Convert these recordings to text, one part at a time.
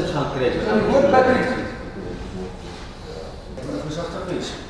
Muito bem, Exatamente.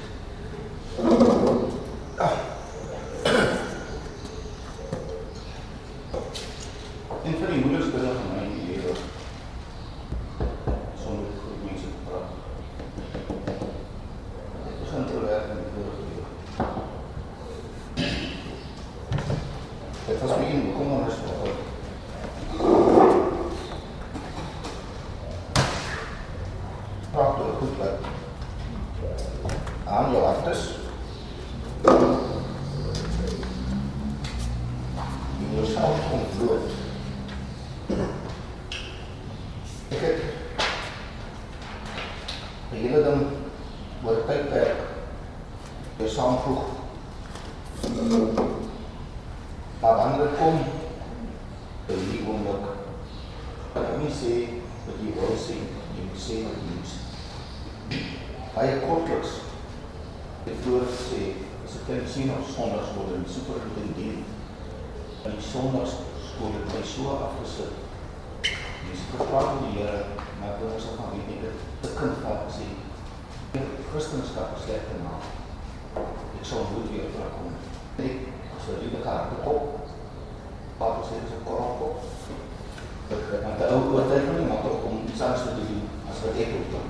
ook oortuig van die maak om selfs te doen as wat ek ook kan.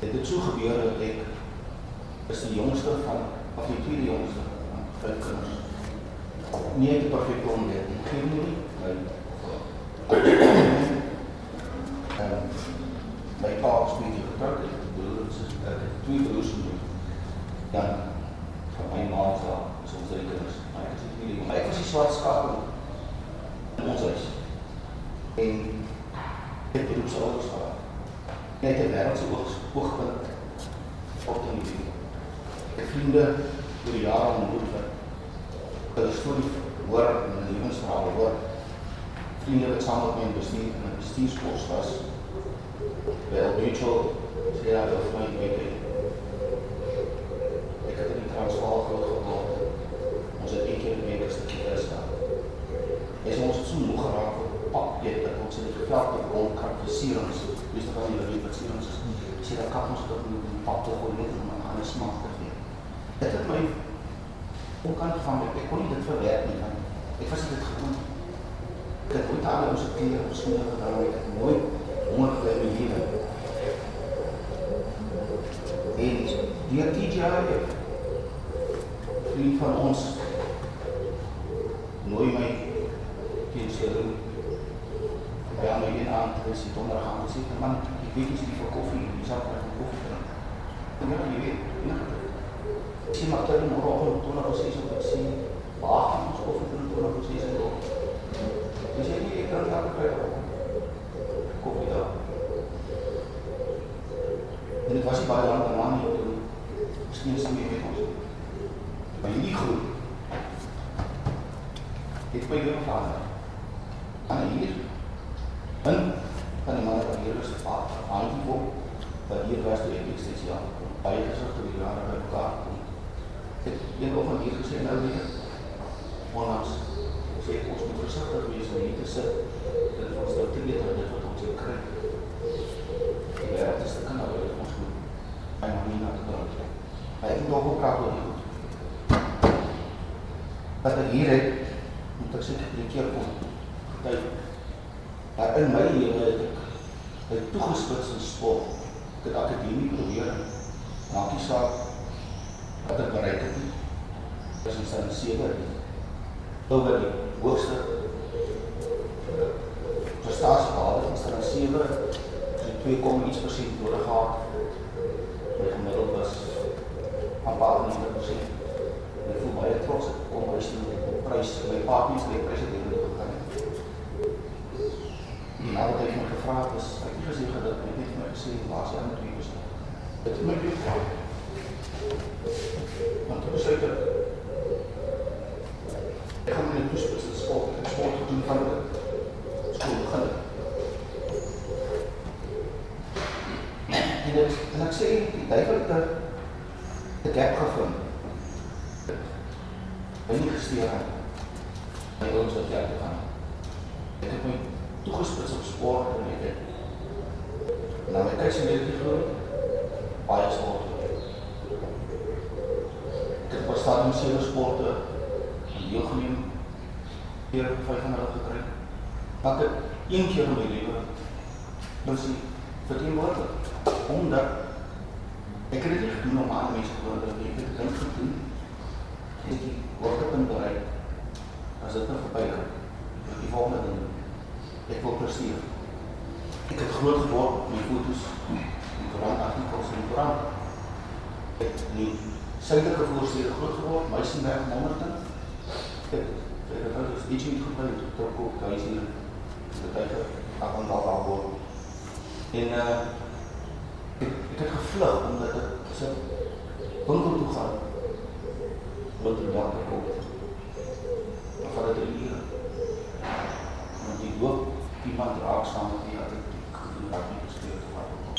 Dit het so gebeur dat ek is die jongste van of die tweede jongste van vyf kinders. Nee, nie te perfek kon dit. Geen nie. net 'n wêreldse oogpunt op te neem. Ek vriende oor die jare ontmoet wat hulle storie hoor en hulle lewensverhale hoor. Vriende wat saam met my in bestuur in 'n bestuurskool hier op Sondag gedaan het ek nooit honger gekry in die lewe. En deur die jare vriend van ons nooi my teen sy room. Ja, my een aand was dit donderdag aan gesê, man, ek weet nie vir koffie, jy sal vir koffie drink. Ja, jy weet, ja. Sy maak dit môre oggend 20:06 op ek sê, "Waar gaan ons koffie drink 20:06 op?" 결혼할 거예요. 겁니다. 근데 다시 말하면 nuwe die twee kom iets persent nodig gehad. My gemiddeld was amper 90%. Ek voel baie trots ek kom huis toe met 'n prys. My pa het nie vir die prys nou het hulle gegaan nie. En al wat ek my gevra het is ek het gesien dat ek net my gesê was aan twee is. Dit moet ek vra. Want dit is seker nie goed by toe trok op hier. Dit het ek aan daar daar word. En uh ek, ek het gevlug omdat ek so winkel toe gaan. Wat die dag kom. Dan vat dit uur. Want jy loop iemand raak saam met die atletiek gedoen wat nie gespeel wat ook.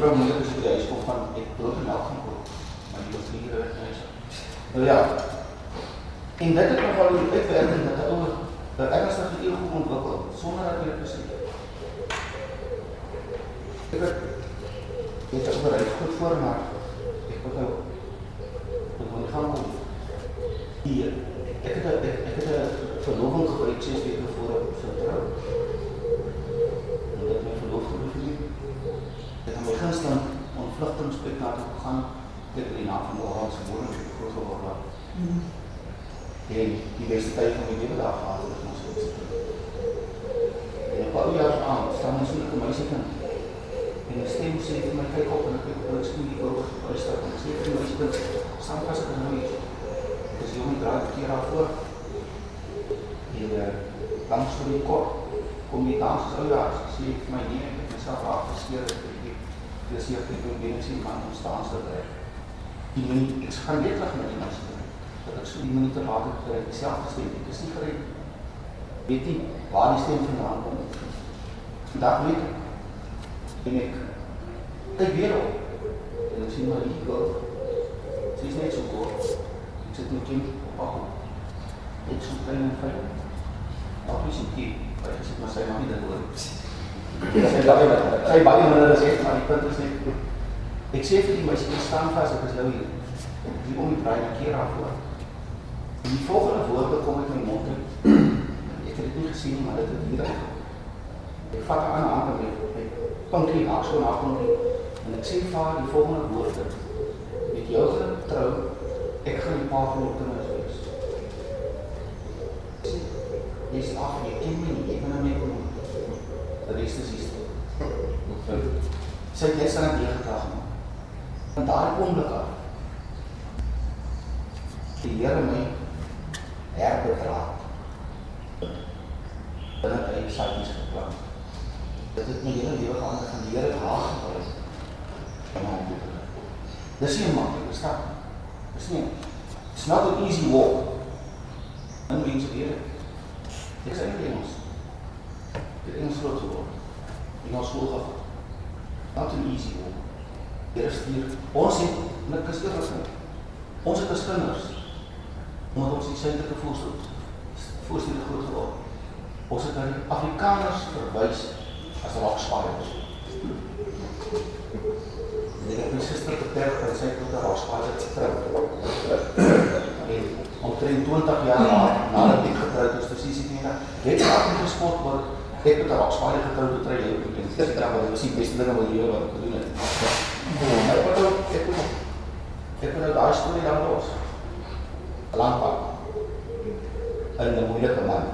Vrou moet ek sê hy kom van ek en melk gaan koop. Maar die was nie reg nie. Nou ja. En dit het nogal die uitwerking dat 'n ouer 'n ernstige ego ontwikkel sonder dat jy dit besef. Ek het dit het oor goed voor maar ek wil nou ek wil gaan kom. Hier ek het ek, ek het 'n verloving gebruik 6 weke voor op sy trou. En dit my verlof gebeur. Ek het my gunsteling ontvlugtingsplek na toe gegaan. Dit in die naam van Johannes geboren en groot geworden. Mm. En die tijd van my lewe daar gehad het ons het. En 'n paar jaar aan staan ons in 'n meisiekind. En 'n stem sê vir my kyk op en ek en ek sien die oog uitstap en sê vir my meisiekind, staan vas ek nou iets. Ek is jong draai die keer af voor. En uh, langs vir die kort kom die dans ou jaar sê vir my nee, ek myself afgeskeer het. Ek is hier ek wil sien man ontstaan sou reg. Die minuut ek gaan net lag met die mense dat ek so die minute later kry dieselfde stem. Ek is nie gereed. Weet nie waar die stem vandaan kom. Vandag weet ek. En ek kyk weer op. En ek sien maar hier gou. Sy is net so kort. Ek sit met kind op haar. Ek so klein en fyn. Ook is hier. Maar ek sit maar sy maar nie dit hoor. Sy baie sy baie minder as ek, maar die punt is net ek sê vir die meisie staan vas, ek is nou hier. Die om die draai die keer af voor. Die volgende woorde kom uit my mond uit. Ek het dit nie gesien nie, maar dit het hier uit. Ek vat 'n ander hand en ek pinkie na so na pinkie en ek sê vir haar die volgende woorde. Met jou getrou, ek gaan die pa van jou kinders wees. Jy is af, jy ken my nie, jy kan my nie kom. Dat is die sister. Sy het net aan die gedrag gemaak. En daar kom dit af. Die Here my herbetraat. Binne hy saadjies geplant. Dit het my hele lewe van die Here haag geword. En hom doen. Dis nie maklik, stap. Dis nie. It's not an easy walk. En mense weet dit. Ek sê nie ons. Dit is groot geword. In ons skool gehad. Not an easy walk. Here stuur. Ons het niks eerlik. Ons het as kinders omdat ons die suidelike voorstel voorstel groot geword. Ons het na die Afrikaners verwys as rock spiders. En ek het my suster vertel dat sy tot 'n rock spider getrou En omtrent 20 jaar na nadat ek getroud is, presies die ding, het ek ook gespot word ek het 'n rock spider getrou trou jou en sê ja, maar dit was die beste ding wat jy wat gedoen het. Ek het ook ek het ek het daai storie dan los lang pad in 'n moeilike man.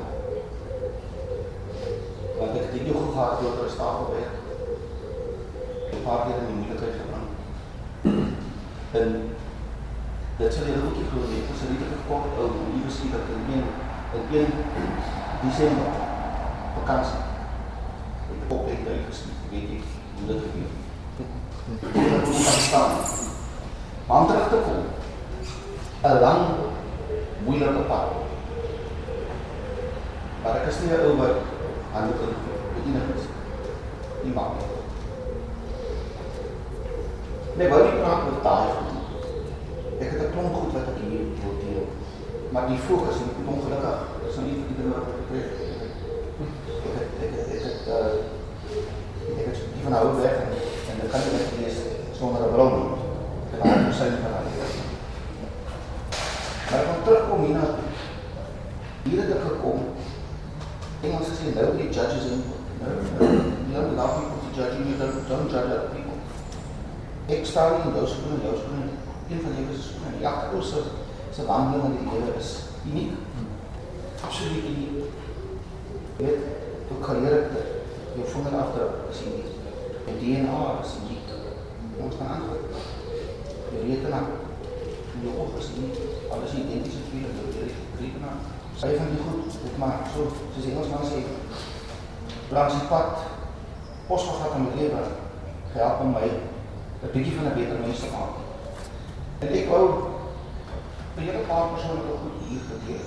Want ek het genoeg gehad om te staan op weg. 'n Paar keer in die moeilikheid gebring. En dit sou jy ook glo nie. Ek was net gekort ou, miskien dat in een in 1 Desember vakansie. Ek op ek daai gesien, weet jy, hoe dit gebeur. Ek moet staan. Maar terug te kom. 'n lang moeilike pad. Maar ek is nie 'n ou wat hande kan bedien is. Nie maak nie. Nee, wou nie praat met daai van. Ek het 'n klomp goed wat ek hier wil deel. Maar die fokus is nie ongelukkig. Dit is nou nie vir iedereen wat gekry het. Ek het ek het ek het uh ek het nie van hou weg nie. En dit kan jy net lees sonder 'n bril nie. Dit is nie sin van hulle. Terugkom hier na hier het ek gekom. Engels sê nobody judges him. No, no, you don't allow people to judge you, you don't, don't judge other people. Ek staan nie in jou skoene, jou skoene, een van julle se skoene. Jakob se se wandeling in die Here is uniek. Absoluut uniek. Weet, hoe karakter, jou vingerafdruk is uniek. Jou DNA is uniek. Ons kan. Jou rekenaar, jou oog is uniek. Alles identies met wie jou rekenaar. Sy van die goed, dit maar so, soos die Engelsman sê, langs die pad, pos gevat in my lewe, gehelp om my een bietjie van 'n beter mens te maak. En ek wou vir julle 'n paar persoonlike goed hier gedeel.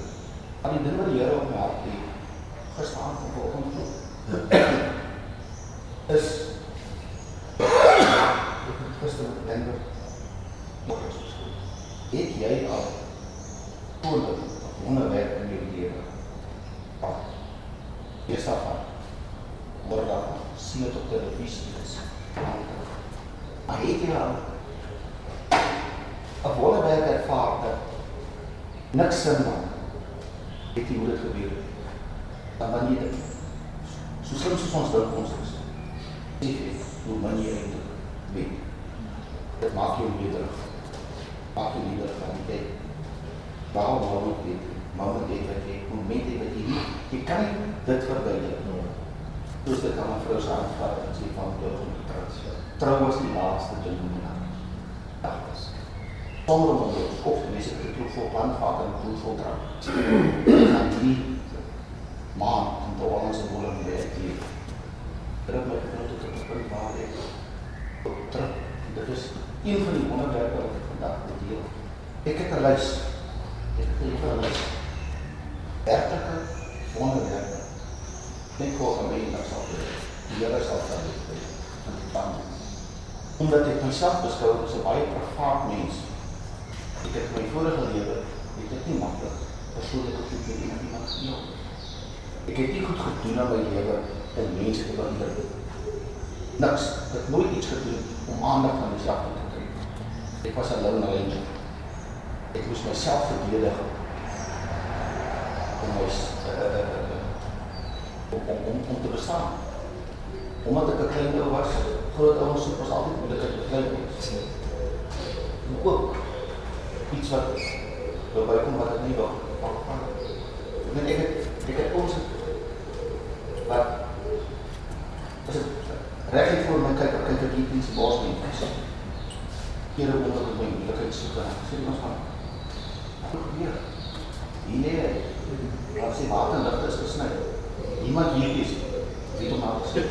Aan die ding wat die Here op my hart lê, gestaan vir volgende is ek het gister met Denver het jy al voorbeeld of onderwerp in jou lewe? Eerst daarvan, word daar sien het op televisie is. Maar het jy al een wonderwerk ervaar dat niks sin maak, het jy hoe dit gebeur. En wanneer dit, so slim soos ons dink ons is, sê jy, hoe min jy eindelijk weet. Dit maak jou nederig. Maak jou nederig van die tijd. Waarom hou ek weet? Moment het wat jy, moment het wat jy nie, jy kan dit verduidelik. Soos dit aan my vrou se aanvat, en sê van jou getrouwd. Trouw is die laatste ding in die nacht. Dat is. Om jou kop te wees, ek het troef vol plan gehad en troef vol trouw. Ek gaan die maand in de Hollandse woorden werk hier. Terug my gebrot tot die punt waar ek terug. Dit is een van die onderwerpe wat ek vandag bedeel. Ek het een lys. Ek het een lys. Werkelike onderwerpe. Net voor van my en dat sal wees. Die van dit wees. Van die plan. Omdat ek myself beskou as een baie privaat mens. Ek het my vorige lewe, het ek nie makkelijk persoonlijke goed met iemand iemand geheel. Ek het nie goed gedoen aan my lewe om mense te behinder. Niks. Ek het nooit iets gedoen om aandag van myself te kry. Ek was een lone ranger. Ek moest myself verdedig om, my, uh, om, om, om, om te bestaan. Omdat ek een klein deel was, groot soep was altyd moet ek het klein was. En ook iets wat wil bykom wat ek nie wil. En ek het, ek het ons wat as ek recht hier voor my kyk, ek kyk ek hier iets baas nie, ek sê, hier op onder my moeilijkheid soek, en ek sê ons van, wat nog meer? Hier nee, wat sê water en licht is gesnijd, niemand hier is, weet om aan te sê.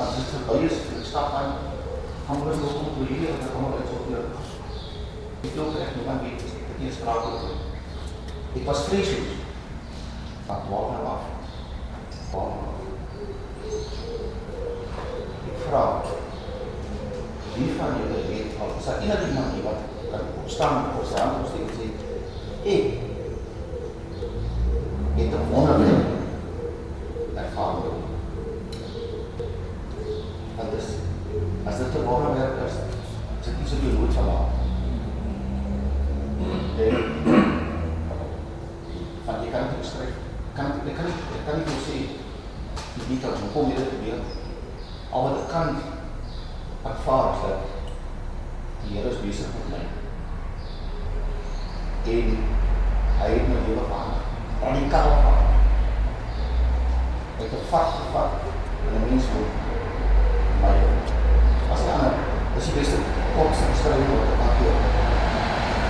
As dit verby is, ek stap aan, gaan we nog om te hier, en ek kom al uit so weer. Ek loop echt niemand weet, ek het spraak oor. Ek was vreesloos, van 12 nou af, 12 af. Ek vraag, wie van julle weet al, is daar enig iemand nie wat kan opstaan op sy hand opsteek en sê, ek het een wonderwerk ervaring. Want is, as dit een wonderwerk is, is dit iets op jou nooit verlaat. En, want jy kan het beskryf, kan, ek kan, ek kan nie vir sê, die details, hoe kom jy dit gebeur? Al wat ek kan ervaar is dat die Heer is bezig met my. En hy het my leven verander. Radikaal verander. Hy het een vat gevat en een mens moet my as die ander, dis die beste kortste beschrijving wat ek maak hier.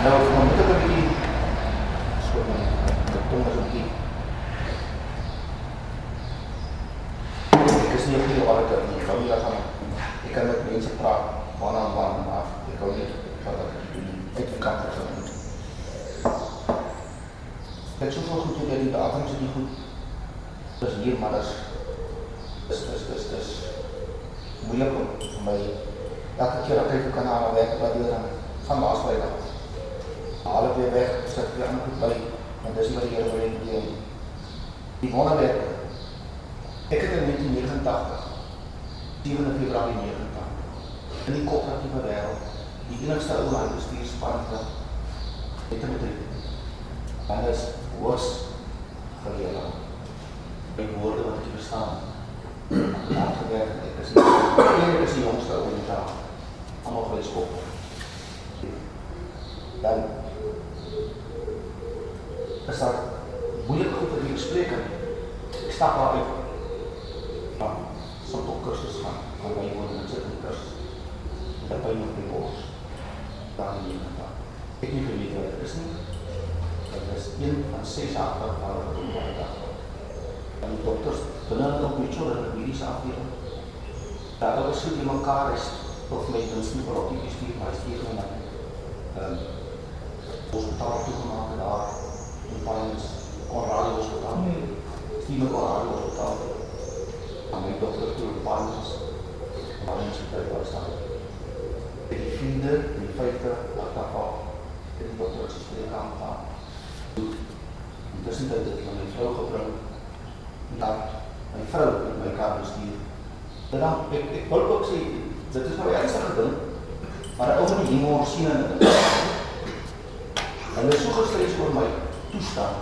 Nou, maar moet ek een beetje skoon my, tong is een beetje ek is nie een goede auditor nie, ek hou nie dat gaan ek kan met mense praat, man aan man, maar ek hou nie wat ek doen, die kant te doen. Ek het soveel goed doen, die datum is nie goed. Dis hier, maar dis, dis, dis, dis, dis, moeilik om vir my, elke keer dat ek kan aan werk, wat weer dan, van maas by dan. Haal ek weer weg, sit weer aan goed by, en dis wat die Heer wil heen Die wonderwerk, ek het in 1989 7 Februarie 90. In die koöperatiewe wêreld, die enigste ou land bestuurspan wat het met die dan is hoogs geleer. Die woorde wat ek verstaan. Daar gewerk ek is die is die jongste ou in daar. Almal gelees kop. Dan is daar moeilik goed wat jy bespreek het. Ek stap daar uit. Ja, so tot kursus gaan. Gaan by jou in sit in kursus. Dat by jou bos. Daar in die dag. Ek nie weet wat dit is nie. Dit is een van ses jaar wat wat op die dag. En die dokters binne nog met so 'n mediese afdeling. Daar was so die mekaar is of my dins nie vir op die stuur maar stuur my na. Ehm hospitaal toe gemaak daar in Pines Conrad Hospitaal. Stuur my Conrad Hospitaal. En my dokter toe in Pines Pines Hospitaal was daar. Die vierde, die vyfde, agteraf het die dokter sy spreekkamer gehad. Intussen het ek my vrou gebring dat my vrou met my kar bestuur. Dan ek ek wil ook sê dit is nou ernstige ding, maar ou van die humor sien en dit. Hulle is so gestres oor my toestand.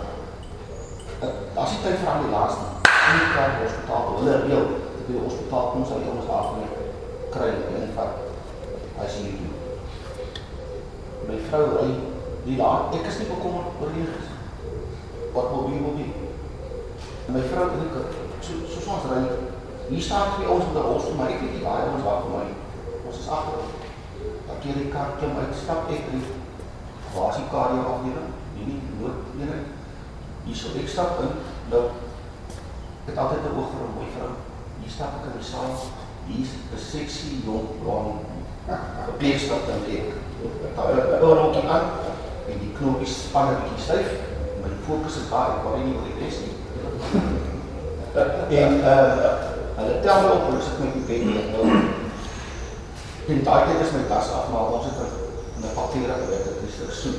Daar's nie tyd vir ambulans nie. Nie kan hospitaal hulle reël. Ek by die hospitaal kom sy ons afneem kry en vat as jy. My vrou ry die laat ek is nie bekommerd oor die wat wil wie wil wie. My vrou en ek so so ons ry hier staan twee ons met 'n rolstoel maar ek weet nie waar ons wag vir my. Ons is agter. Dan keer die kar klim uit stap ek drie waar is die kardio afdeling? Nie nie nood eenheid. Hier sou ek stap in. Nou ek het altyd 'n oog vir 'n mooi vrou. Hier stap ek in die saal. Hier is 'n seksie jong blond verpleegster dan ek. Daar het oor ook aan en die knoppies span 'n bietjie styf. My fokus is daar, ek worry nie oor die res nie. en uh hulle tel my op, hulle sit my die bed nou en daai tyd is my tas af, maar ons het 'n 'n papier gewerk, dit is so.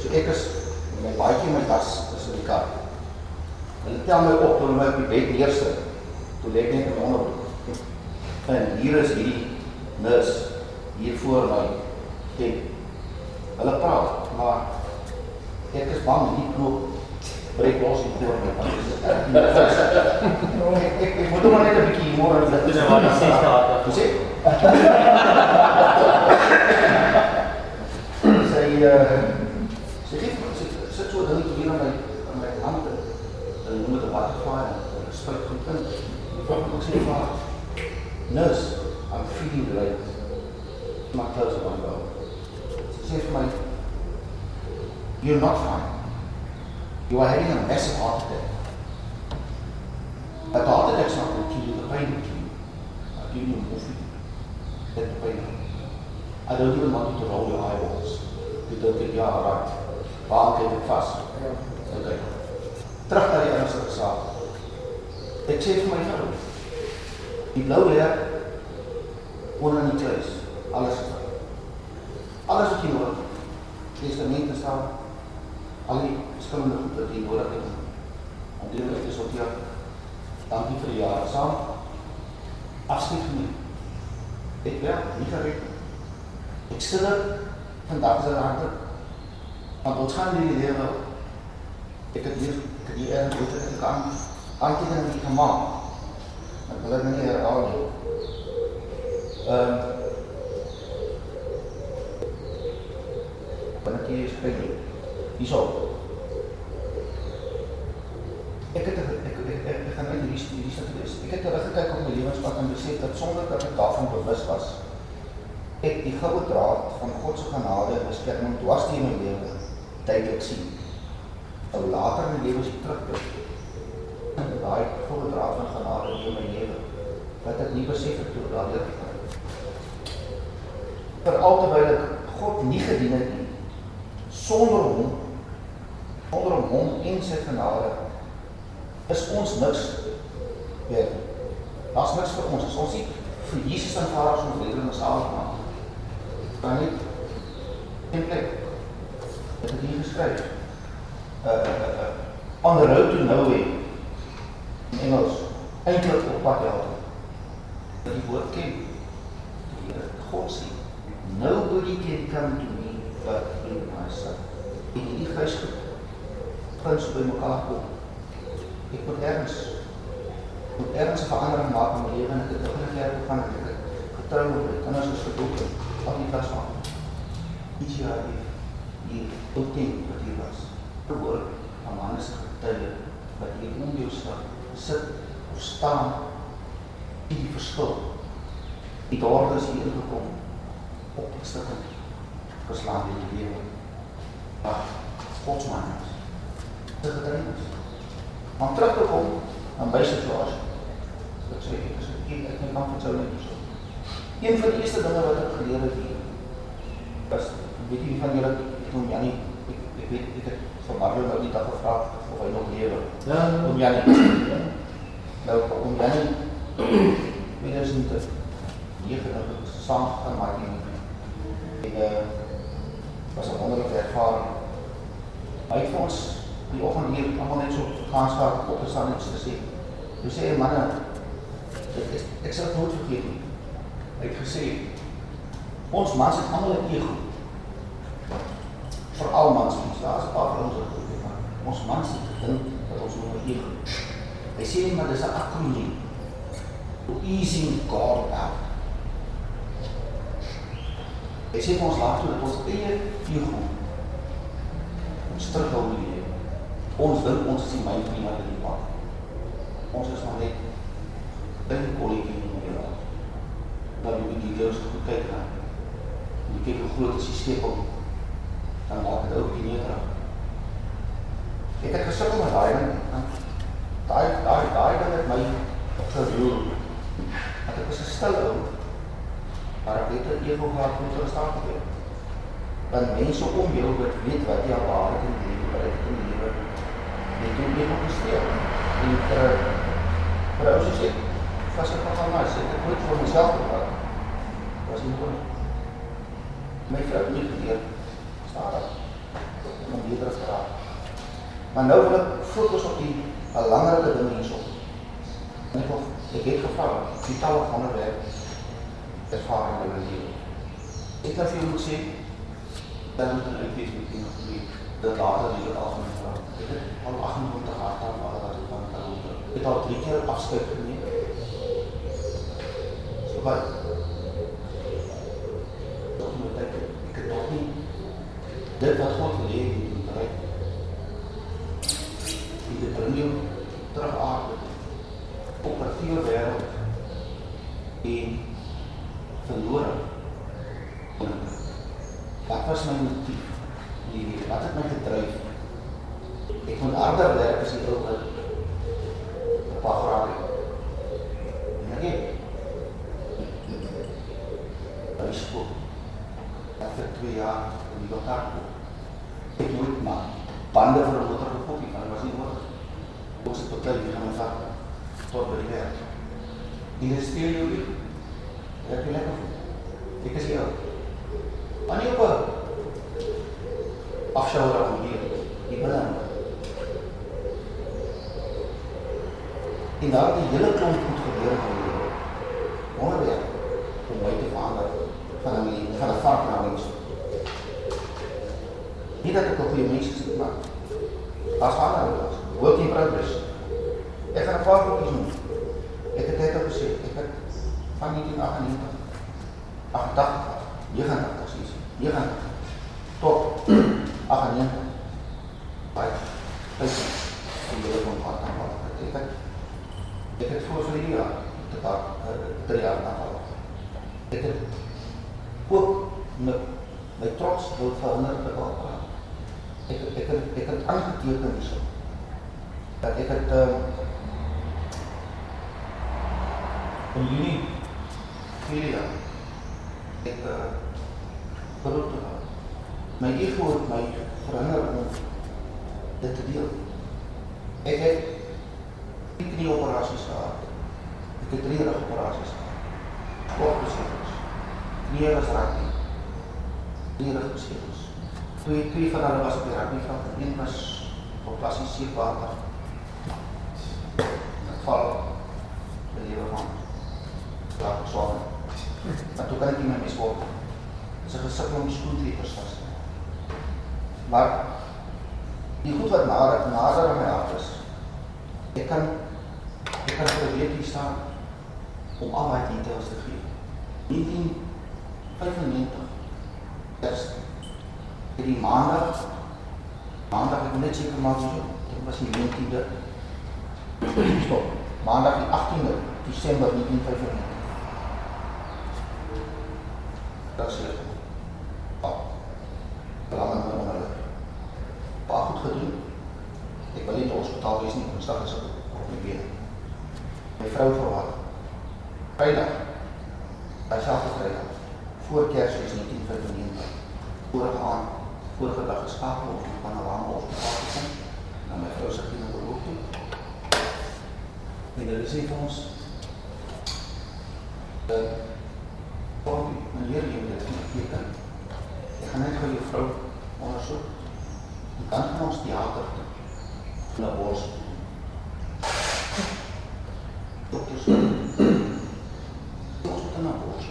So ek is my baadjie my tas is in die kar. Hulle tel my op toe my op die bed neersit. Toe lê ek net in onderbroek. En hier is hierdie nurse hier voor my. En hulle praat, maar ek is bang die knoop breek los hier voor my. want dit is erg nie. Ek ek ek moet maar net 'n bietjie humor en dit Dis nou maar die sesde haar. Hoe sê? sy uh sy gee sy sit so ding hier aan my aan my hand en hulle noem dit 'n butterfly en hulle spuit goed in. Die vrou het ook sê vir haar, "Nurse, I'm feeling great." My clothes are on go. Sy sê vir my, "You're not fine. You are having a massive heart attack." A heart attack is not going to kill you, the pain will kill you. I'll give you morphine. Let the pain out. I don't even want you to roll your eyeballs. You don't think, yeah, right. Waar kyk ek vas? Okay. Terug na die ernstige saak. Ek sê vir my vrou, die blou leer onder die kluis, alles is daar. Alles wat jy nodig het. Testamente staan, al die verskillende goed wat jy nodig het om die te sorteer. Dankie vir die jare saam. Afskeid geneem. Ek werk nie gered nie. Ek sit er vandag is er harte. Want ons gaan hierdie lewe ek het hier ek het hier ergens goed ek kan aantekening die gemaak. Ek wil dit nou nie herhaal nie. Ek hier spreek, hierso. Ek het ek ek, ek, ek gaan net hierdie hierdie sit lees. Ek het teruggekyk op my lewenspad en besef dat sonder dat ek daarvan bewus was, ek die goue draad van God se genade en beskerming dwars deur my lewe duidelik sien. Nou later in my lewe as ek terugblik, en daai goue draad van genade in my lewe wat ek nie besef het toe daardeur het. Veral terwyl ek God nie gedien het nie, sonder hom, sonder om hom en sy genade is ons niks weer. Daar's niks vir ons as ons nie vir Jesus aanvaar as ons redder en salig maak. Kan nie in plek. Dit het hier geskryf. Uh uh uh on the road to nowhere in Engels eintlik op pad hel. dat die woord ken. Die Here God sê, nobody can come to me but through myself. En hierdie geesgroep prins by mekaar kom. Ek moet ergens moet ergens 'n verandering maak in my lewe en ek het begin kerk toe gaan en ek het getrou met my kinders is gedoop en al die klas van. Iets ja, hier tot teen wat hier was. Verhoor aan manne se getuie wat hier om jou staan, sit of staan in die verskil. Die daar is hier gekom op die stukkie geslaan in die lewe. Maar God se man is. Dit gedreig is. Om terug te kom aan by situasie. Ek sê ek is ek ek kan van sou net so. Een van die eerste dinge wat ek geleer het hier was weet jy van julle toen Janie ek, ek weet ek het van Marlo nou die dag gevra of hy nog lewe. Ja, Om Janie. Nou om Janie 2009 dan saam gaan maak nie. En uh was 'n wonderlike ervaring. Hy het vir ons die oggend hier almal net so gaan skakel op gestaan en gesê. Hy sê manne ek, ek, ek sal dit nooit vergeet nie. Hy het gesê ons mans het almal 'n ego. Veral mans, daar's 'n paar vrouens wat goed maar ons mans het gedink dat ons nog 'n ego. Hy sê nie maar dis 'n akroniem. Easing God out. Hy sê vir ons laat toe dat ons eie ego ons in die lewe. Ons dink ons is die myn prima in die pad. Ons is maar net in kolletjie in die wêreld. Dan moet jy die lewe goed kyk na. Jy kyk hoe groot is die skepel. Dan maak dit ook nie meer. Ek het gesukkel met daai ding. Daai daai daai ding het my geroer. Want ek was 'n stil ou. Maar ek het ego gehad om te verstaan te word. Want mense om jou wat weet wat jy het in die lewe, wat in die lewe. Jy doen nie nog gesteel. En vir vir ou sê vas ek gaan maar sê ek moet vir myself praat. Was nie goed. My vrou het nie geleer staan daar. Om beter te raak. Maar nou wil ek fokus op die belangrike dinge hierso. En ek wil het gevra, die taal van onderwerp ervaring in my lewe. Ek het vir jou moet sê dan moet ek weet met die nog nie dat later die het algemeen vra. Ek het al 28 jaar aan wat wat ek van kan doen. Ek het al drie keer afskeid geneem. So wat Tot moet ek ek het nog nie dit wat God wil hê moet doen bereik. Die bring jou terug aarde op 'n vuur wêreld en verlore. Wat was my motief? Die wat het my gedryf? Ek moet harder werk as die ou wat 'n paar grade. Nee. Hy skool. Dat vir 2 jaar in die dokter. Ek moet maar bande vir 'n motor gekoop, want dit was nie nodig. Ons het beklei wie gaan ons vat tot by die werk. Die speel jou weer. Ek wil lekker voel. Ek is jou. Maar nie op 'n afskouer aan hier. Die binne. En daar die hele klomp goed gebeur in my lewe. Wonderwerk om my te verander van 'n mens, van 'n vark na 'n mens. Nie dat ek 'n goeie mens is nie, maar as ander work in progress. Ek gaan 'n paar goedjies doen. Ek het net al gesê, ek het van 1998 88 89 presies 90 tot 98 baie baie die hele van wat dan wat ek het ek het voor vir jaar te paar drie jaar na al ek het ook met my trots wil verander te word ek ek het ek het aangeteken hierso dat ek het um, in Junie vier jaar ek uh, beroep te gaan. My ego het my verhinder om dit te deel. Ek het drie knie operasies gehad. Ek het drie rug operasies gehad. Kort beserings. Knie was raak nie. Drie rug beserings. Twee, twee van hulle was op die rugby veld. Een was op klassie seepater. Ek val. Die lewe van. Klaar. Maar toe kan ek nie my mes word. Dis 'n gesukkel om skoentrekkers vas te maak. Maar die goed wat nader nader aan my hart is. Ek kan ek kan vir 'n week hier staan om al my details te gee. 1995. Dis die maandag maandag moet net seker maak so dit was die 19de stop maandag die 18de Desember 1995 dat is het pa belangrijk met onder pa goed gedoen ek wil nie in die hospitaal nie woensdag is ek op my been my vrou verwacht vrijdag hy selfde vrijdag voor kersfeest 1995 vorige aand vorige dag geskakel om die panorama hospitaal te kom na my vrou se kinders beroep toe en hulle sê vir ons dat Kom, meneer, jy moet dit beteken. Ek gaan net vir jou vrou ondersoek. Jy kan van ons theater toe. Na bos. Dokters. Ons moet na bos.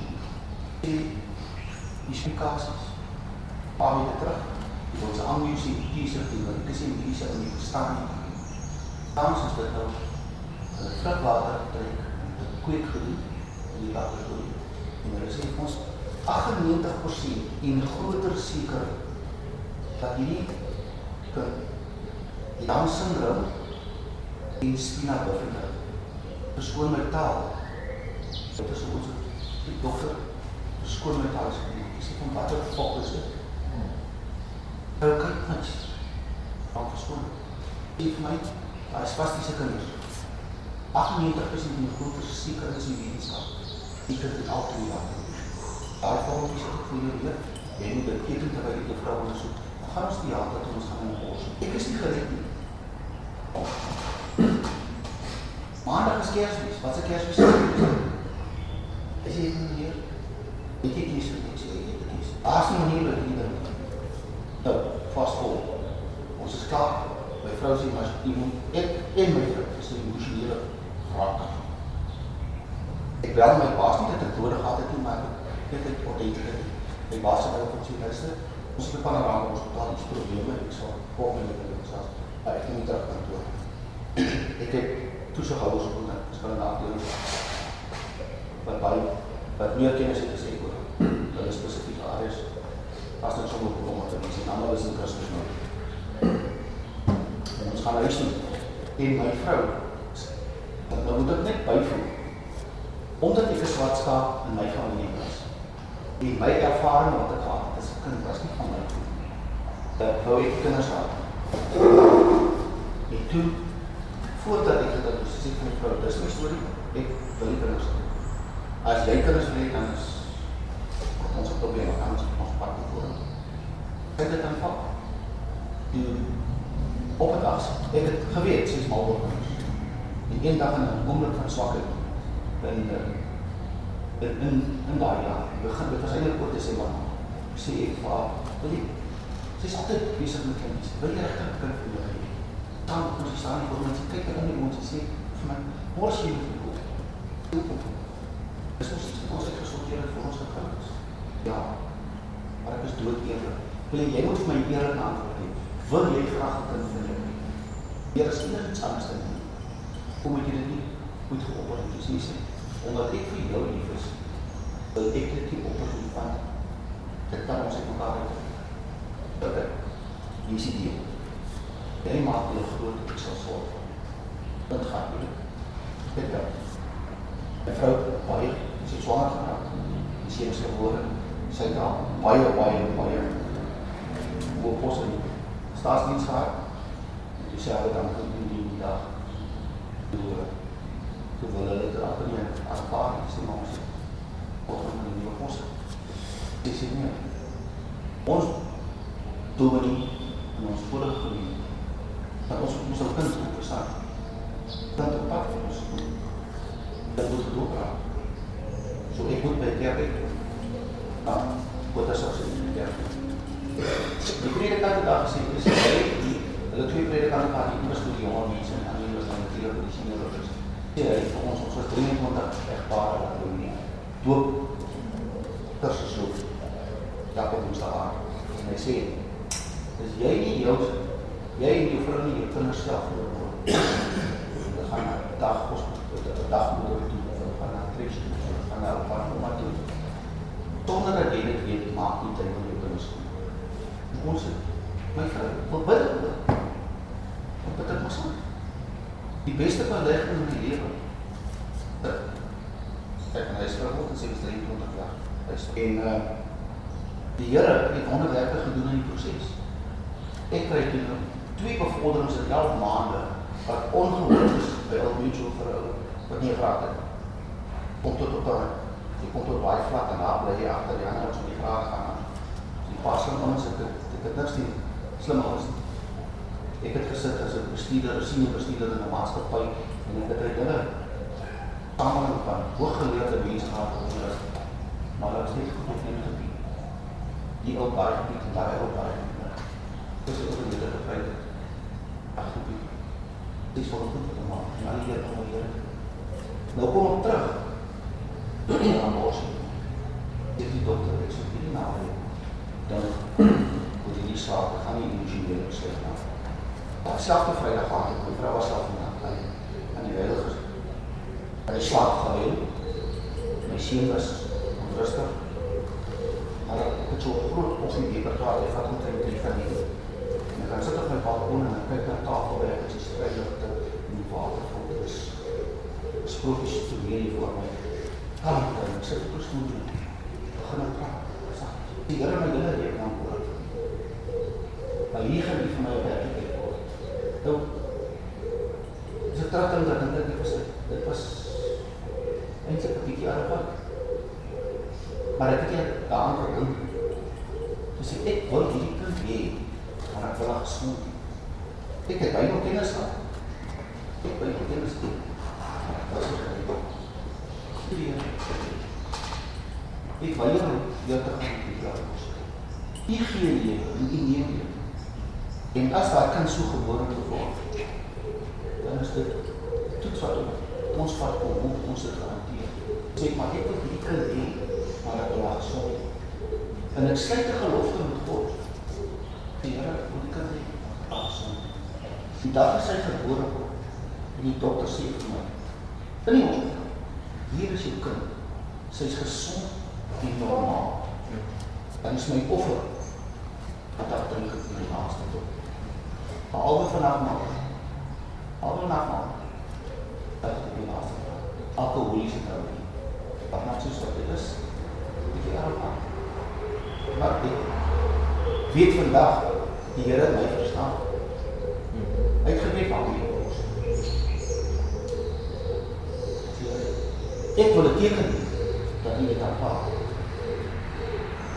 Die die spikasies. Paar weke terug. Die ons aanmusie kiezer doen, want ek is nie kiezer in die verstaan nie. Tans is dit nou hulle vrugwater trek, dit kweek gedoen in die laboratorium. En hulle sê ons 98% en groter seker dat hierdie kind die Down syndroom en spina bifida verskoon met taal. Dit is ons die dokter verskoon met taal. Ek sê van watter fok is dit? Nou kyk niks. Van verskoon. Sê vir my, daar is spastiese kinders. 98% en groter seker is die wetenskap. Heb het altijd gedaan. Daarvoor is het voor jullie weer. Jij moet het eten terwijl je de vrouw onderzoekt. Dan gaan ons die altijd ons gaan oplossen. Ik is niet gereed nie. Maandag is kerstmis. Wat is kerstmis? Is het nie hier? Weet jy kies wat ek sê? Jy het kies. Daar is nie manier wat jy dan. Nou, vast vol. Ons is klaar. My vrou sê, maar jy moet, ek en my vrou, is die emotionele raak. Ek bel my baas nie dat ek nodig gehad het nie, maar ek het dit ordentlik. My baas het my op sy luister. Ons het 'n panorama hospitaal iets probleme, ek sal kom dit en sê, maar ek moet terug kantoor. Ek het toesighouers op en ek gaan na doen. Wat baie wat meer kennis het gesê oor hulle spesifieke areas. As dit sommer kom om te wees, en almal is in Christus nou. En ons gaan huis toe. En my vrou, dat nou moet ek net byvoeg omdat ek 'n swart skaap in my familie was. En my ervaring wat ek gehad het as 'n kind was nie van my. Dat wou ek kinders gehad. Ek toe voordat ek dit het gesê vir my vrou, dis my storie. Ek wil nie kinders hê. As jy kinders wil hê, dan is ons 'n probleem, dan ons ons pad voor. Ek het dan vat. Die op 'n dag, ek het geweet sy's mal kinders. En een dag in 'n oomblik van swakheid in in in, in daai jaar. Begin dit was eintlik oor Desember. Sê ek vir haar, wil jy sy's altyd besig met kinders. Wil jy regtig 'n kind hê? Dan ons staan nie voor mense kyk hulle nie ons sê vir my, mors jy moet kom. Dis ons ons het gesorteer vir ons gekouers. Ja. Maar ek is dood eerlik. Wil jy moet vir my eerlik antwoord gee? Wil jy graag kind vir hê? Hier is niks anders dan nie. Hoe moet jy dit nie moet geopper het, dus nie sê, omdat ek vir jou lief is, wil ek dit nie opper van, dit kan ons uit mekaar uit. Dat ek, hier is die deel. Jy maak jou groot, ek sal zorg. Dat gaat nie. Dit kan. My vrou, baie, sy geraak, die sy is geboren, sy dra, baie, baie, baie, hoe pos in staatsdienst gehad, en die sê, hy dan gedoen die, die dag, toe, toe wil hulle dit amper nie nie, sê maar ons wat in die pos sê sê nie ons dominee en ons vorige gemeente Dar o să uzăcăm scopusat. Dar de parte nu sunt. Dar nu dobra. Și e mult pe diabetul. Da? Pot așa să zic diabetul. И привлекать да, все эти состояния, это твои привлекать пари, мы студио, он не цена, они не знают, тира, куда сильно работать. Все эти фонсы, что ты не контакт, эх, пара, вот у меня. Тут, даже шут, я потом стала, на сей. То есть я и не делаю. 23 echtpare wat doen nie. Doop self voor. Hulle gaan na dag hospitaal, dag moeder toe, hulle gaan na kres toe, gaan na op oma toe. Sonder dat jy dit weet, maak nie tyd om jou kinders toe. Ons het, my vrou, wat bid ek oor? Wat ek ons aan? Die beste belegging in die lewe. Kijk, en hy en sê, is 23 jaar. En uh, die Heere het wonderwerke gedoen in die proces. Ek krijg toen twee bevorderings in 11 maande wat ongehoord is by al mutual verhouding, wat nie geraak het. Kom tot op een, jy kom tot baie vlak en daar bly jy achter die ander met die graag gaan. Die paar slim ons, het, ek het niks die slim ons. Ek het gesit as een bestuurder, een senior bestuurder in die maatschappij en ek het uit hulle samen van hooggeleerde mense gehad onderrig, maar dat is niet goed gebied. Die daar gebied en daar ook daar gebied. Dus ook een hele gebruik. Ach gebied. Het is wel goed om aan, en alle hier kom hier. Nou kom ik terug. Aan Borsie. Dit die dokter, ik zeg die nou Dan moet je die slaap, ik ga niet emotioneel besluit nou. Selfde vrijdag had ik, mijn vrouw was zelf in aan die heilige Hy slaap gehuil. My seun was onrustig. Maar ek het so groot op die dieper gehad, hy vat omtrent drie van die. En ek gaan sit op my balkon en ek kyk na tafel waar ek die strijligte in die water vol. Dit is sprookjes te weer hier voor my. Kalm, en ek sit op die stoel en begin ek praat. Die Heere my dinge reek aan oor. Maar hier gaan die van my werkelijkheid word. Nou, is het terug in dat ek dit was, dit was eintlik 'n bietjie arrogant. Maar ek het net daaraan gedink. Dis ek wil hierdie kind hê, maar ek wil haar gesond. Ek het baie kennis gehad. Ek het baie kennis gehad. Wat is dit? Ek wil jou jou te gaan die jaar. Ek gee jy in die neem. En as daai kind so gebore word, dan is dit toets wat ons vat om ons te gaan sê maar ek wil die kind hê, maar ek wil haar gesond. En ek sluit 'n gelofte met God. Die Here die kind hê. Awesome. Die dag is hy gebore word. En die dokter sê vir my: "In die hond. Hier is jou kind. Sy's gesond en normaal." Dan is my offer wat ek dink in die laaste tot. Albe vanaf maar. Albe vanaf maar. Dat is die laaste. Alkoholiese trouwe wat net soos wat dit is, bietjie daarop aan. Maar ek weet vandag die Here my verstaan. Hy het geweet van wie ons. Ek wil dit teken dat hy dit aanvaar.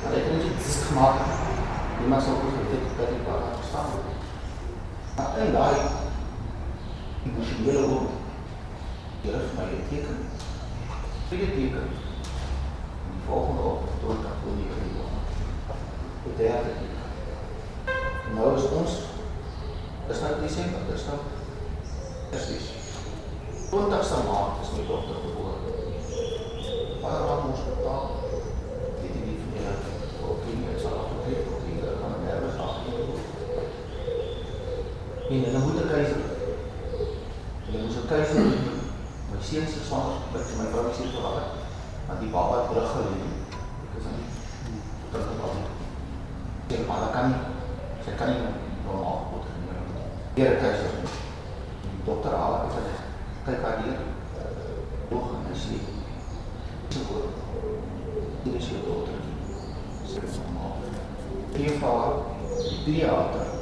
Maar ek het net iets gemaak. Niemand sal ooit dit dat ek daar verstaan. Maar in daai emosionele hoek, Here vir my teken Tweede teken. Die volgende op, toon dat hoe nie in die Die derde teken. En nou is ons, is nou december, is nou, is die 20ste maand is my dochter geboren. Waar had ons betaal? Weet jy nie van die ook nie, ek sal afgekleed op die, ek gaan nergens afgekleed. En dan moet ek keizer. En dan moet ek keizer my seun se swanger by my vrou se gehad want die baba het terug gelê ek is aan die terug gekom en maar dan kan sy kan nie normaal goed geneem hier kyk sy die dokter haal ek sê kyk haar hier. Oog en sy goed dit is jou dokter. Sê dit normaal hier vaar die pediater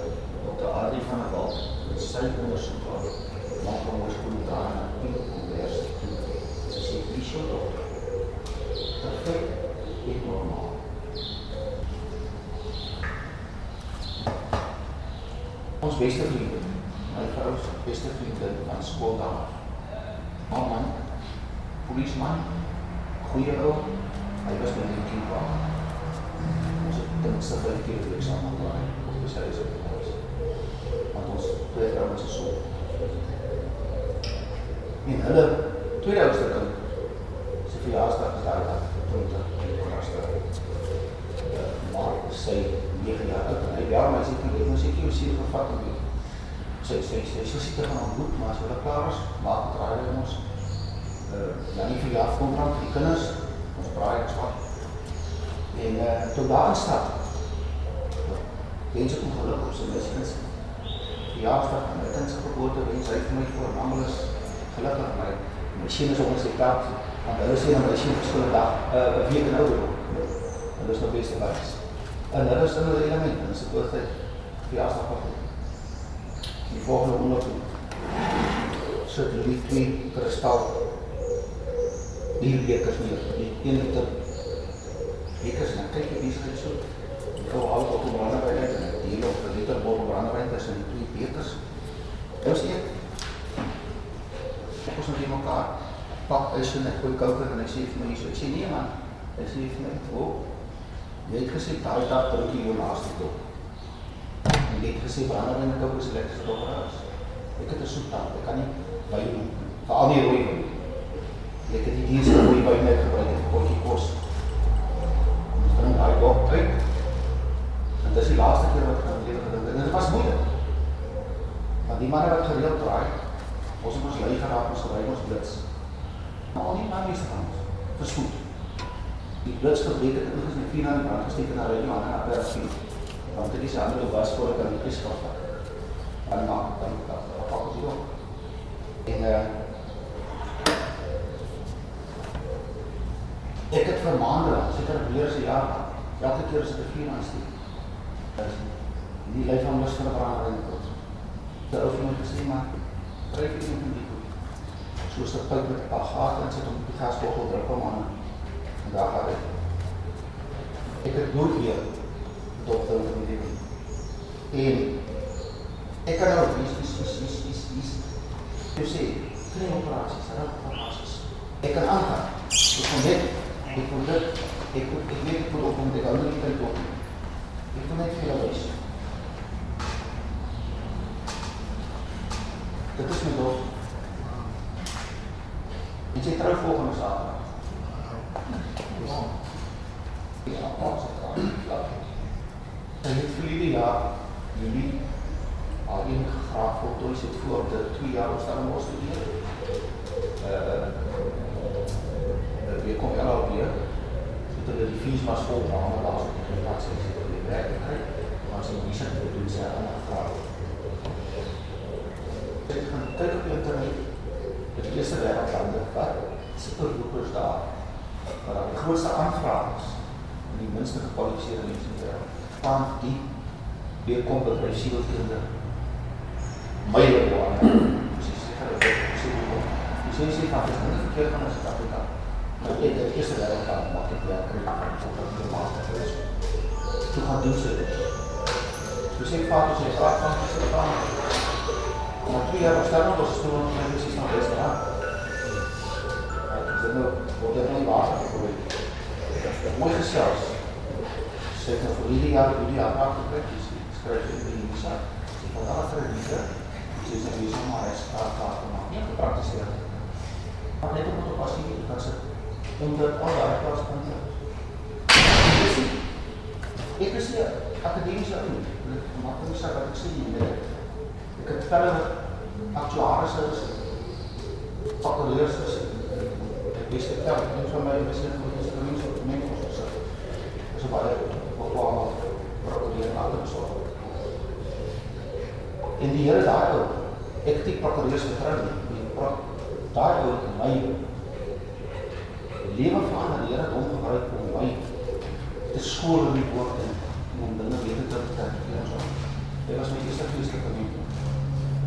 dokter Adi van der Walt sy ondersoek maak hom ons goed daar zo Perfect en normaal. Ons beste vrienden, mijn vrouw's beste vrienden van school daar. Oh man, policeman, goede oom, hij was met een kindbal. Ons het tenminste vijf keer de examen gedaan, of dus hij is ook thuis. Want ons twee vrouwen is zo. En hulle tweede oudste kind verjaarsdag is daai dag, 20 Augustus. Maar sy 9 jaar oud hy bel my sê ek moet seker jou seun gevat het. sy sy sy sy siek gaan ontmoet, maar as hulle klaar is, maak dit raai by ons. Uh ja, nie vir jaar kom dan die kinders, ons braai ons wat. En uh toe daar stap. Wens ek ongeluk op sy miskens. Ja, stap en dit is geboorte wens hy vir my voor namens gelukkig my. My sien is ons se taak. Want hulle sê dan my sien verskillende dag, uh week en ouder. Hulle is nog beste buis. En hulle is in hulle element, en is dit ook tyd vir jaarstap wat die volgende onderzoek sit hulle die twee kristal bierbekers neer, die een liter bekers, en kyk jy bezigheid so, die vou al op die brandewijn en die hele op die liter bol brandewijn tussen die twee bekers, ons eet, die mekaar, pak is en ek gooi kouker, en hy sê vir my, so, ek sê nie man, hy sê vir my, oh, jy het gesê, daai dag druk jy jou naaste dop, jy het gesê, brandewijn en kouker is lekker dop raas, ek het een soeptand, ek kan nie wijn doen, vir al die rooi wijn, ek het die dienst rooi wijn net gebruik, het potje kos, ons drink die dop uit, en dit is die laatste keer wat ek in leven gedink, en dit was moeilijk, want die manne wat gereeld draai, ons het ons leid geraak, ons geruim ons blits, maar al die man meeste van ons, versmoed, die blits gebrek het inges met vier aan die brand gesteek en daar aan en op daar vier, want dit is die andere was voor ek aan die kieskap had, en maak, dan, dan, dan pak ons die ook, en, uh, ek het vir maande, seker weer as een jaar, elke keer as ek een vier aansteek, die lyf van lust vir een brand in kot, die ou vriend gesê, maar, krijg jy van die goed, soos die pijp met een paar gaten in sit, om die gasbochel druk om aan, en daar gaat ek, ek het nooit weer, dokter in die leven, en, ek kan nou, wies, wies, wies, wies, wies, wies, jy sê, klein operaties, rug operaties, ek kan aangaan, ek kan net, ek kan dit, ek, ek weet ek moet op, want ek hou nie tyd op, ek kan net vir jou wees, dit is my dood, en sy trouw volgende zaterdag, ja, ons het gaan, laat, en het verlede jaar, jullie, al een graag voltooi sit voor de twee jaar ons daar moest studeer. Uh, uh, weer kom jy al weer, so dat die fees was vol, maar allemaal daar is die plaats in die werkelijkheid, maar sy nie sy te doen, sy ander graag. Sy het gaan kyk op die internet, het eerste wereldlande, wat superloopers daar, waar daar die grootste aanvraag is, en die minste gekwalificeerde mense in die wereld, van die weerkom bedrijf sielkinder, myle waar, precies, ek gaan dit sê, die sê sê van, dit is nie verkeerd van in Zuid-Afrika, maar ek het eerste wereldland, maak ek werk, en ek master is, toe gaan doen sy dit, toe sê ek vader, sê ek vraag van, sê ek van, maar twee jaar op Stellenbosch, toe want my precies nog best gehad, dit nou, dit nou nie water geprobeer, ek het mooi gesels, sê ek nou vir die jaar, die jaar praat skryf in die Lisa, sê van alle krediete, sê sy wees om maar hy spraakkaart te maak, nie gepraktiseer. Maar net om het as jy kan sit, omdat al die plaatspunte. Ek is nie akademische in, maar ek sê wat ek sê nie meer. Ek het verder actuaris is, fakuleurs is, ek wees getel, een van my misschien goed instruments op die mengels gesit. Dit is baie bekwame prokureer en ander bezorg. En die Heere daai ou, ek die prokureurs getrouw nie, die daai ou het my leven van die Heere het omgebruik om my te skool in die woord en om dinge beter te en so. Dit was my eerste geestelike mens.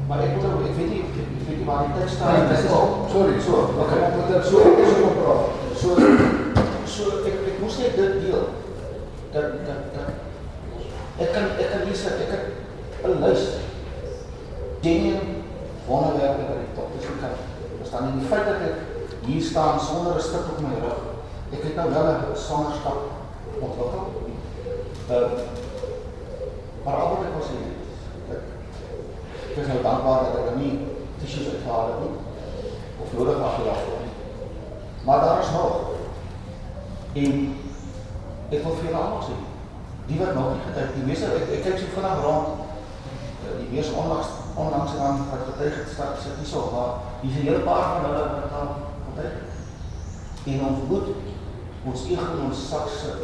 Maar ek moet ook, ek weet nie, ek weet nie waar die tekst staan. Dit is al, sorry, so, ok, ek moet dit so, op praat. So, so, ek, ek moest net dit deel, dat, dat, dat, ek kan, ek kan sit, ek kan een luister, genuine wonderwerke wat ek tot is kan verstaan. En die feit dat ek hier staan sonder een stuk op my rug, ek het nou wel een sangerskap ontwikkel. Uh, maar al wat ek wil sê, ek, ek is nou dankbaar dat ek er nie tissues het nie, of nodig afgelaat het. Maar daar is nog. En ek wil vir allemaal sê, die wat nog nie getuig, die meeste, ek, ek kyk so vanaf rond, die meeste onlangst onlangs aan wat getuig het stap sit nie so maar hier's 'n hele paar van hulle wat al getuig het. En ons moet ons ego in ons sak sit.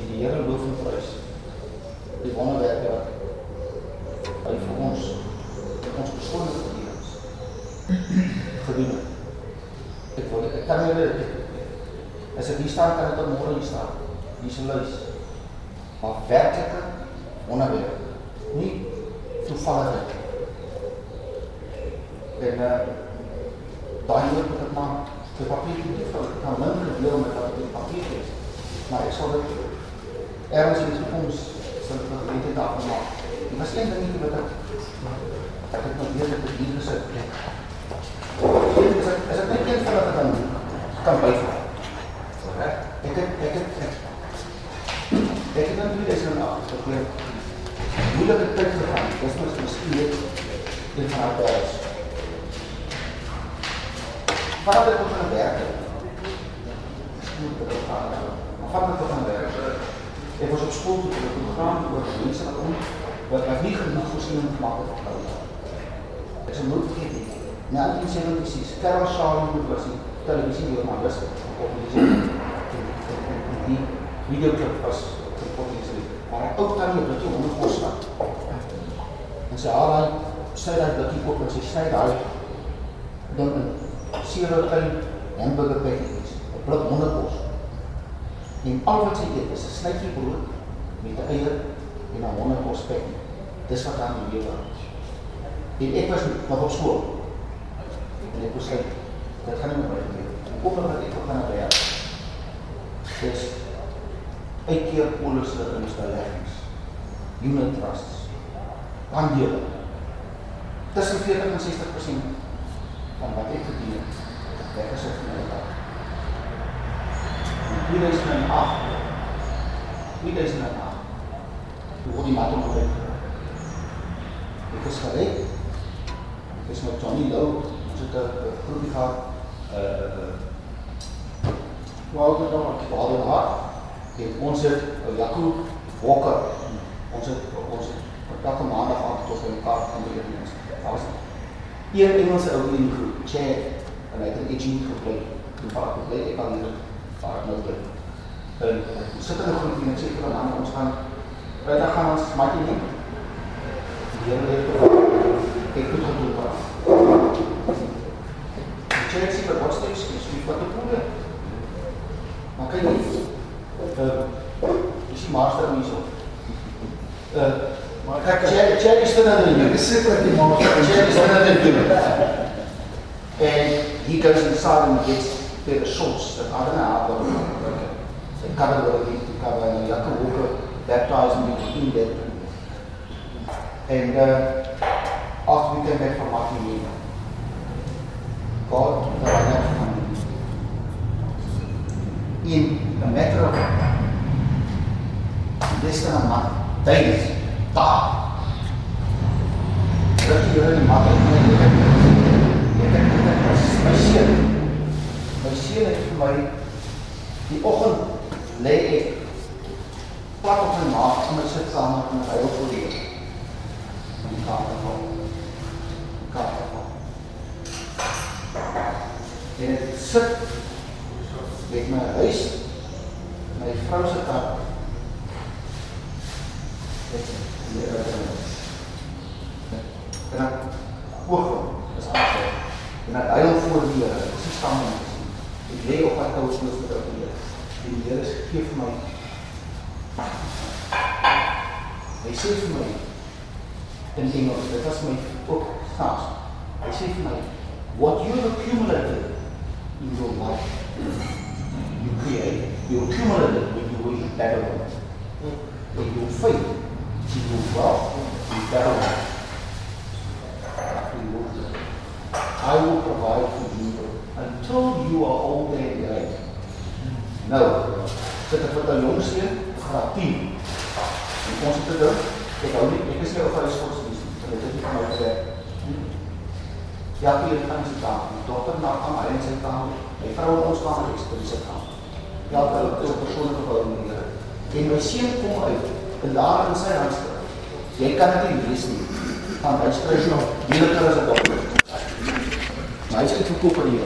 En die Here loof en prys. Die wonderwerke wat hy vir ons ons persoonlike lewens gedoen het. Ek wil ek kan nie dit as ek hier staan kan ek tot môre hier staan. Hier is lys. Maar werklike wonderwerke. Nie toevalligheid. En uh, daai moet ek maar die papier nie vir ek kan minder deel met wat die papier is. Maar ek sal dit ergens in die toekoms sal ek dit weet daarvan maak. Dit was een ding wat ek ek het nog weer op die gesit. As ek as ek net een van hulle kan kan byvoeg. Reg? Ek het ek het ek ek het dan 2008 gekoop. Moeilike tyd gegaan. Dis mos miskien net een van haar dae. Vanaf dit begin werk. Moet dit gaan. Maar vanaf dit begin werk. Ek was op skool toe met 'n program oor mense wat om wat wat nie genoeg voorsiening gemaak het vir hulle. Ek sou nooit vergeet nie. Na 1976, Karel Schalenburg was die televisiejoernalis op die die videoclip was gepubliseer. Maar hy ook dan nie blikkie onder ons staan. En sy haal hy, sy daai blikkie op en sy sny daai ding in sewe klein hamburger pakkies, 'n blik honderdkos. En al wat sy eet is 'n snytjie brood met 'n eier en 'n honderdkos pakkie. Dis wat aan die lewe is. En ek was nog op skool. En ek was like, dat gaan nie meer gebeur. Kom maar ek gaan na werk. Dis uitkeer polisse instellings, unit trusts, aandele. Tussen 40 en 60% van wat ek verdien het, weg is ek van my dag. In 2008, 2008, toe word die mat omgewerk. Ek is gereed, ek is met Johnny Lou, ons het een groepie gehad, uh, dit dan Vader Hart, en ons het uh, Jaco Walker, ons het, ons het op elke maandag aan tot in mekaar van die evenings. Daar was een Engelse ou in die groep, Chad, en hy het in Eugene geplei, toen waar ek geplei, ek kan hier, waar ek nou bly. En ons sit in een groep en ek sê vir aan, ons gaan, vrijdag gaan ons maakie neem. Die hele leer te ek moet gedoen wat. Die Chad sê, maar wat is die excuse, wie wat die probleem? Maar kyk nie. Uh, is die master nie so. Uh, Maar ek Jerry Jerry is dan in Ek is seker dat die maar Jerry is dan in And he goes inside and gets the shorts that I don't know how to They cover the leaf to cover and Jacob Walker baptized me in that. And uh, after we came back from Martin God took the right out from me in a matter of less than a month, days, daar. Dat jy in maak en jy jy het jy het my seun. My het vir my die oggend lê ek plat op my maag in my sitkamer en hy op die in die van kamer En ek sit met my huis, my vrou se kar. Dit en dan oog is aan. En dan huil voor die Here. Nie staan op my kous voor die Here. Die Here gee vir my. Hy sê vir my in Engels, dit was my ook snaaks. Hy sê vir my, what you have accumulated in your life, you create, you accumulated when you were in Babylon. In your faith, in your wealth, in Babylon. I will provide for you until you are old and gray. Nou, sit ek met 'n jong seun, graad 10. En ons het gedink, ek hou nie, ek is nie op huis godsdienst nie, want dit het nie vir my gewerk. Ja, hier gaan sy daar. Die dokter na aan hy en sy kamer. My vrou en ons kamer is by sy kamer. Ja, hulle het 'n persoonlike verhouding met die Here. En my seun kom uit en daar in sy handskrif Jy kan dit nie lees nie. Want